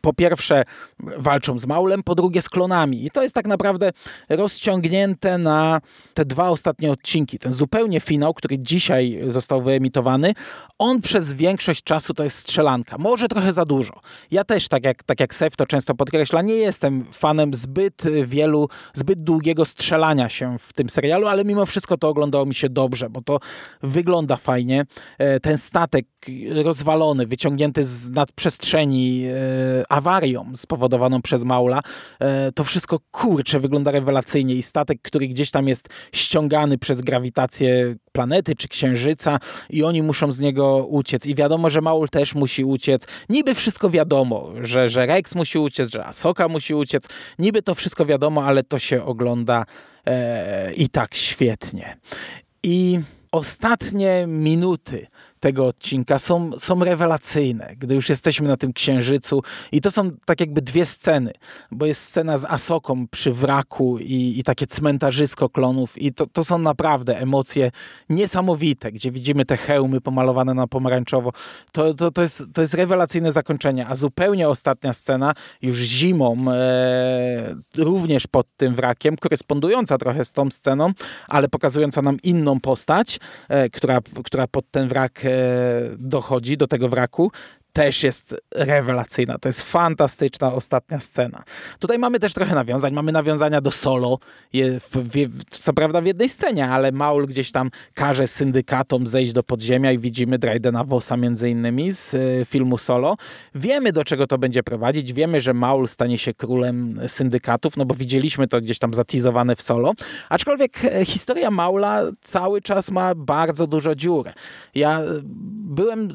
po pierwsze walczą z Maulem, po drugie z klonami. I to jest tak naprawdę rozciągnięte na te dwa ostatnie odcinki. Ten zupełnie finał, który dzisiaj został wyemitowany, on przez większość czasu to jest strzelanka. Może trochę za dużo. Ja też, tak jak, tak jak Sef to często podkreśla, nie jestem fanem zbyt wielu, zbyt długiego strzelania się w tym serialu, ale mimo wszystko to oglądało mi się dobrze, bo to wygląda fajnie. E, ten statek rozwalony, wyciągnięty z nadprzestrzeni, e, awarią spowodowaną przez Maula. E, to wszystko kurcze wygląda rewelacyjnie i statek, który gdzieś tam jest ściągany przez grawitację planety czy księżyca i oni muszą z niego uciec. I wiadomo, że Maul też musi uciec. Niby wszystko wiadomo, że, że Rex musi uciec, że Asoka musi uciec. Niby to wszystko wiadomo, ale to się ogląda e, i tak świetnie. I ostatnie minuty tego odcinka są, są rewelacyjne, gdy już jesteśmy na tym księżycu. I to są tak jakby dwie sceny, bo jest scena z Asoką przy wraku i, i takie cmentarzysko klonów. I to, to są naprawdę emocje niesamowite, gdzie widzimy te hełmy pomalowane na pomarańczowo. To, to, to, jest, to jest rewelacyjne zakończenie. A zupełnie ostatnia scena, już zimą, e, również pod tym wrakiem, korespondująca trochę z tą sceną, ale pokazująca nam inną postać, e, która, która pod ten wrak e, dochodzi do tego wraku, też jest rewelacyjna. To jest fantastyczna ostatnia scena. Tutaj mamy też trochę nawiązań. Mamy nawiązania do solo. Co prawda w jednej scenie, ale Maul gdzieś tam każe syndykatom zejść do podziemia i widzimy Drydena Vossa między innymi z y, filmu Solo. Wiemy do czego to będzie prowadzić. Wiemy, że Maul stanie się królem syndykatów, no bo widzieliśmy to gdzieś tam zatizowane w Solo. Aczkolwiek e, historia Maula cały czas ma bardzo dużo dziur. Ja e, byłem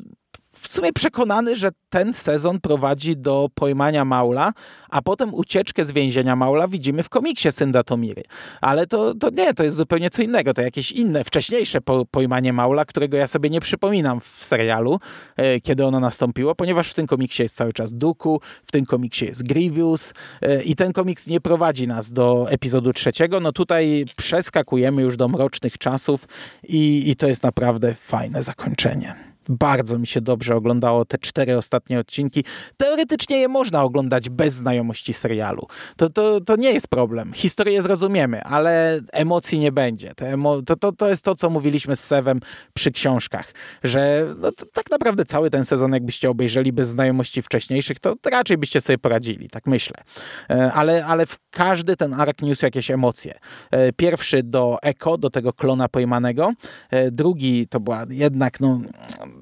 w sumie przekonany, że ten sezon prowadzi do pojmania Maula, a potem ucieczkę z więzienia Maula widzimy w komiksie Syndatomiry. Ale to, to nie, to jest zupełnie co innego. To jakieś inne, wcześniejsze po, pojmanie Maula, którego ja sobie nie przypominam w serialu, e, kiedy ono nastąpiło, ponieważ w tym komiksie jest cały czas Duku, w tym komiksie jest Grievous e, i ten komiks nie prowadzi nas do epizodu trzeciego. No tutaj przeskakujemy już do mrocznych czasów i, i to jest naprawdę fajne zakończenie. Bardzo mi się dobrze oglądało te cztery ostatnie odcinki. Teoretycznie je można oglądać bez znajomości serialu. To, to, to nie jest problem. Historię zrozumiemy, ale emocji nie będzie. To, to, to jest to, co mówiliśmy z Sewem przy książkach, że no, tak naprawdę cały ten sezon, jakbyście obejrzeli bez znajomości wcześniejszych, to, to raczej byście sobie poradzili, tak myślę. E, ale, ale w każdy ten ark niósł jakieś emocje. E, pierwszy do Eko, do tego klona pojmanego. E, drugi to była jednak no,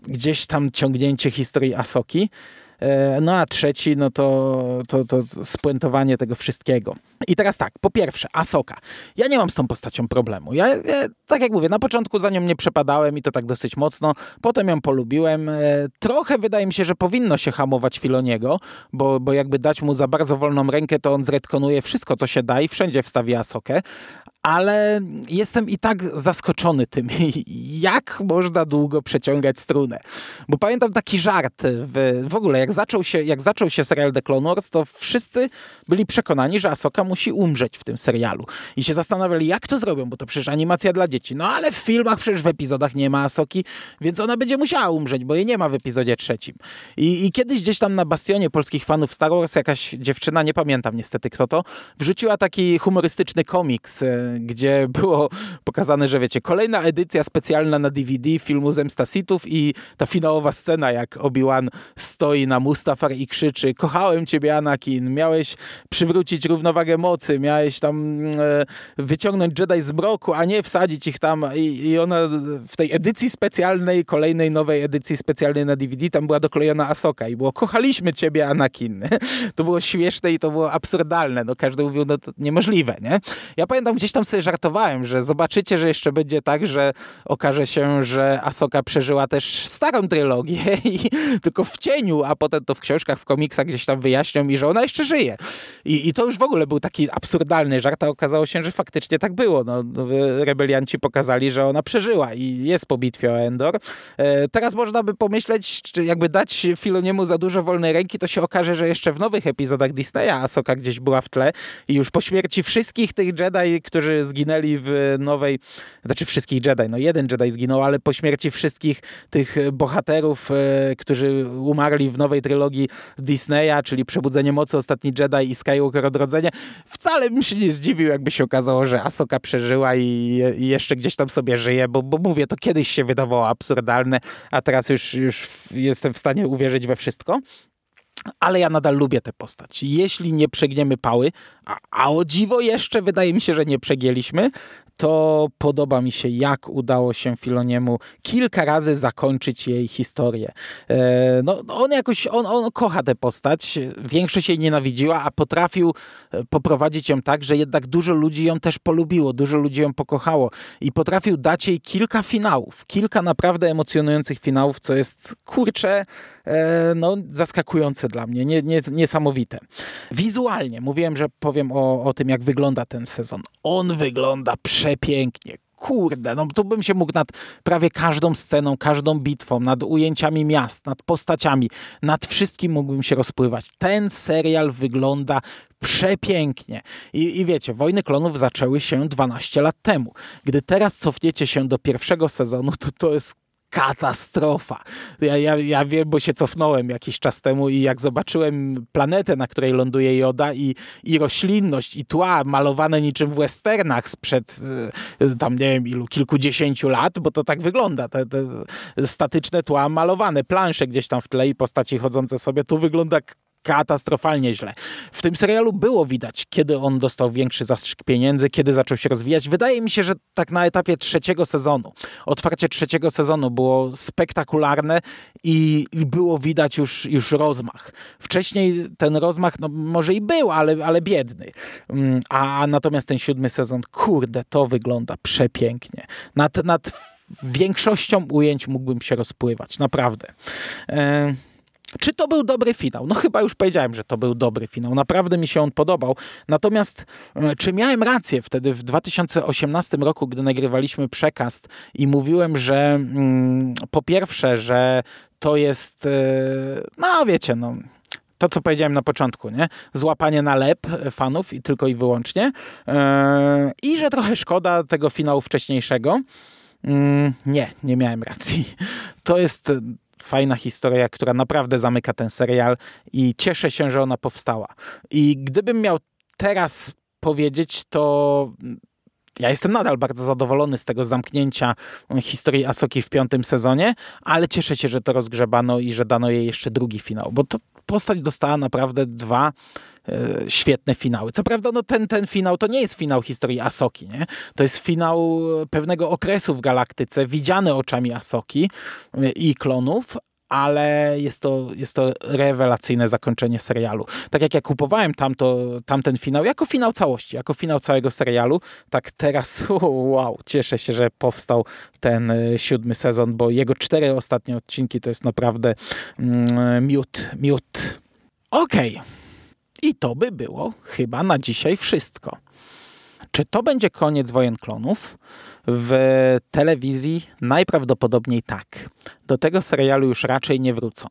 gdzieś tam ciągnięcie historii Asoki. E, no a trzeci, no to, to, to spuentowanie tego wszystkiego. I teraz tak, po pierwsze, Asoka. Ja nie mam z tą postacią problemu. Ja, ja, tak jak mówię, na początku za nią nie przepadałem i to tak dosyć mocno. Potem ją polubiłem. E, trochę wydaje mi się, że powinno się hamować Filoniego, bo, bo jakby dać mu za bardzo wolną rękę, to on zretkonuje wszystko, co się da i wszędzie wstawi Asokę ale jestem i tak zaskoczony tym, [LAUGHS] jak można długo przeciągać strunę. Bo pamiętam taki żart w, w ogóle, jak zaczął, się, jak zaczął się serial The Clone Wars, to wszyscy byli przekonani, że Asoka musi umrzeć w tym serialu. I się zastanawiali, jak to zrobią, bo to przecież animacja dla dzieci. No ale w filmach, przecież w epizodach nie ma Asoki, więc ona będzie musiała umrzeć, bo jej nie ma w epizodzie trzecim. I, I kiedyś gdzieś tam na bastionie polskich fanów Star Wars jakaś dziewczyna, nie pamiętam niestety kto to, wrzuciła taki humorystyczny komiks, e, gdzie było pokazane, że wiecie, kolejna edycja specjalna na DVD filmu Zemsta Sithów i ta finałowa scena, jak Obi-Wan stoi na Mustafar i krzyczy kochałem ciebie Anakin, miałeś przywrócić równowagę mocy, miałeś tam e, wyciągnąć Jedi z mroku, a nie wsadzić ich tam I, i ona w tej edycji specjalnej, kolejnej nowej edycji specjalnej na DVD, tam była doklejona Asoka i było kochaliśmy ciebie Anakin. [LAUGHS] To było śmieszne i to było absurdalne. No każdy mówił, no to niemożliwe, nie? Ja pamiętam, gdzieś tam sobie żartowałem, że zobaczycie, że jeszcze będzie tak, że okaże się, że Asoka przeżyła też starą trylogię [LAUGHS] i tylko w cieniu, a potem to w książkach, w komiksach gdzieś tam wyjaśnią mi, że ona jeszcze żyje. I, I to już w ogóle był taki absurdalny żart, a okazało się, że faktycznie tak było. No, no rebelianci pokazali, że ona przeżyła i jest po bitwie o Endor. E, teraz można by pomyśleć, czy jakby dać Filoniemu za dużo wolnej ręki, to się okaże, że jeszcze w nowych epizodach Disneya Asoka gdzieś była w tle i już po śmierci wszystkich tych Jedi, którzy zginęli w nowej, znaczy wszystkich Jedi, no jeden Jedi zginął, ale po śmierci wszystkich tych bohaterów, e, którzy umarli w nowej trylogii Disneya, czyli Przebudzenie Mocy, Ostatni Jedi i Skywalker Odrodzenie, wcale bym się nie zdziwił, jakby się okazało, że Asoka przeżyła i, i jeszcze gdzieś tam sobie żyje, bo, bo mówię, to kiedyś się wydawało absurdalne, a teraz już, już jestem w stanie uwierzyć we wszystko. Ale ja nadal lubię tę postać. Jeśli nie przegniemy pały, a, a o dziwo jeszcze wydaje mi się, że nie przegięliśmy, to podoba mi się, jak udało się Filoniemu kilka razy zakończyć jej historię. E, no, on jakoś, on, on kocha tę postać, większość jej nienawidziła, a potrafił e, poprowadzić ją tak, że jednak dużo ludzi ją też polubiło, dużo ludzi ją pokochało i potrafił dać jej kilka finałów, kilka naprawdę emocjonujących finałów, co jest, kurcze, no, zaskakujące dla mnie, nie, nie, niesamowite. Wizualnie, mówiłem, że powiem o, o tym, jak wygląda ten sezon. On wygląda przepięknie. Kurde, no tu bym się mógł nad prawie każdą sceną, każdą bitwą, nad ujęciami miast, nad postaciami, nad wszystkim mógłbym się rozpływać. Ten serial wygląda przepięknie. I, I wiecie, Wojny Klonów zaczęły się 12 lat temu. Gdy teraz cofniecie się do pierwszego sezonu, to to jest katastrofa. Ja, ja, ja wiem, bo się cofnąłem jakiś czas temu i jak zobaczyłem planetę, na której ląduje Joda i, i roślinność i tła malowane niczym w westernach sprzed e, tam nie wiem ilu, kilkudziesięciu lat, bo to tak wygląda. Te, te statyczne tła malowane, plansze gdzieś tam w tle i postaci chodzące sobie, tu wygląda katastrofalnie źle. W tym serialu było widać, kiedy on dostał większy zastrzyk pieniędzy, kiedy zaczął się rozwijać. Wydaje mi się, że tak na etapie trzeciego sezonu, otwarcie trzeciego sezonu było spektakularne i, i było widać już, już rozmach. Wcześniej ten rozmach, no może i był, ale, ale biedny. Mm, a natomiast ten siódmy sezon, kurde, to wygląda przepięknie. Nad, nad większością ujęć mógłbym się rozpływać, naprawdę. E czy to był dobry finał? No chyba już powiedziałem, że to był dobry finał. Naprawdę mi się on podobał. Natomiast e, czy miałem rację wtedy w 2018 roku, gdy nagrywaliśmy przekaz i mówiłem, że mm, po pierwsze, że to jest, e, no wiecie, no to, co powiedziałem na początku, nie? Złapanie na lep fanów i tylko i wyłącznie. Yy, I że trochę szkoda tego finału wcześniejszego. Yy, nie, nie miałem racji. To jest fajna historia, która naprawdę zamyka ten serial i cieszę się, że ona powstała. I gdybym miał teraz powiedzieć, to ja jestem nadal bardzo zadowolony z tego zamknięcia historii Asoki w piątym sezonie, ale cieszę się, że to rozgrzebano i że dano jej jeszcze drugi finał, bo to postać dostała naprawdę dwa e, świetne finały. Co prawda, no ten, ten finał to nie jest finał historii Asoki, nie? To jest finał pewnego okresu w galaktyce, widziany oczami Asoki e, i klonów, ale jest to, jest to rewelacyjne zakończenie serialu. Tak jak ja kupowałem tamto, tamten finał jako finał całości, jako finał całego serialu, tak teraz [LAUGHS] wow, cieszę się, że powstał ten e, siódmy sezon, bo jego cztery ostatnie odcinki to jest naprawdę mm, miód, miód. Okej. Okay. I to by było chyba na dzisiaj wszystko. Czy to będzie koniec wojen klonów? W telewizji najprawdopodobniej tak. Do tego serialu już raczej nie wrócą.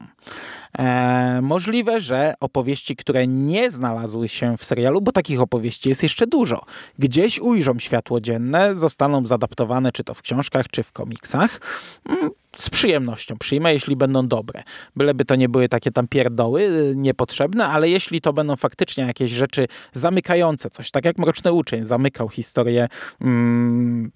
E, możliwe, że opowieści, które nie znalazły się w serialu, bo takich opowieści jest jeszcze dużo, gdzieś ujrzą światło dzienne, zostaną zadaptowane czy to w książkach, czy w komiksach. Mm, z przyjemnością przyjmę, jeśli będą dobre. Byleby to nie były takie tam pierdoły y, niepotrzebne, ale jeśli to będą faktycznie jakieś rzeczy zamykające coś, tak jak Mroczny Uczeń zamykał historię mm,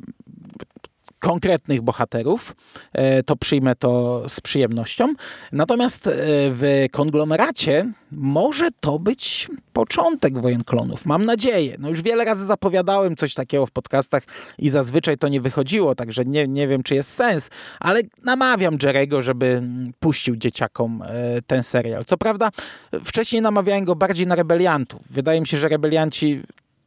konkretnych bohaterów, e, to przyjmę to z przyjemnością. Natomiast e, w konglomeracie może to być początek wojen klonów. Mam nadzieję. No już wiele razy zapowiadałem coś takiego w podcastach i zazwyczaj to nie wychodziło, także nie, nie wiem, czy jest sens, ale namawiam Jerego, żeby puścił dzieciakom e, ten serial. Co prawda, wcześniej namawiałem go bardziej na rebeliantów. Wydaje mi się, że rebelianci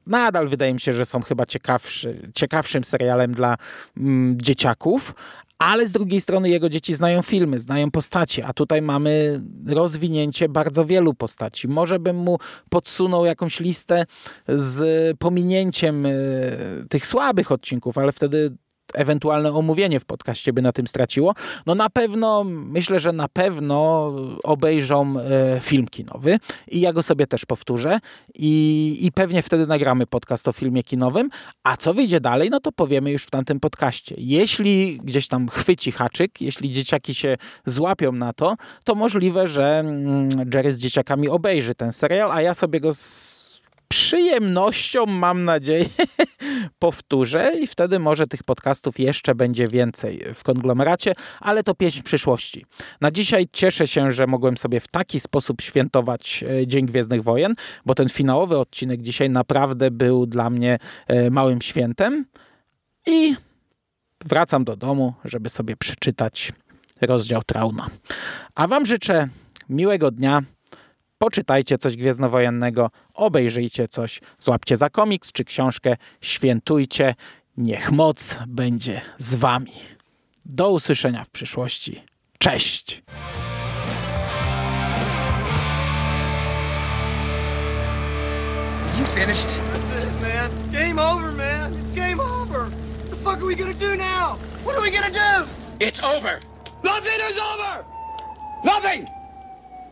nadal wydaje mi się, że są chyba ciekawszy, ciekawszym serialem dla mm, dzieciaków, ale z drugiej strony jego dzieci znają filmy, znają postacie, a tutaj mamy rozwinięcie bardzo wielu postaci. Może bym mu podsunął jakąś listę z pominięciem y, tych słabych odcinków, ale wtedy ewentualne omówienie w podcaście by na tym straciło. No na pewno, myślę, że na pewno obejrzą e, film kinowy i ja go sobie też powtórzę i, i pewnie wtedy nagramy podcast o filmie kinowym, a co wyjdzie dalej, no to powiemy już w tamtym podcaście. Jeśli gdzieś tam chwyci haczyk, jeśli dzieciaki się złapią na to, to możliwe, że mm, Jerry z dzieciakami obejrzy ten serial, a ja sobie go przyjemnością, mam nadzieję, [LAUGHS] powtórzę i wtedy może tych podcastów jeszcze będzie więcej w konglomeracie, ale to pieśń przyszłości. Na dzisiaj cieszę się, że mogłem sobie w taki sposób świętować e, Dzień Gwiezdnych Wojen, bo ten finałowy odcinek dzisiaj naprawdę był dla mnie e, małym świętem i wracam do domu, żeby sobie przeczytać rozdział Trauna. A Wam życzę miłego dnia poczytajcie coś gwiezdnowojennego, obejrzyjcie coś, złapcie za komiks czy książkę, świętujcie. Niech moc będzie z wami. Do usłyszenia w przyszłości. Cześć! You finished? That's it, man. Game over, man. It's game over. What the fuck are we gonna do now? What are we gonna do? It's over. Nothing is over! Nothing!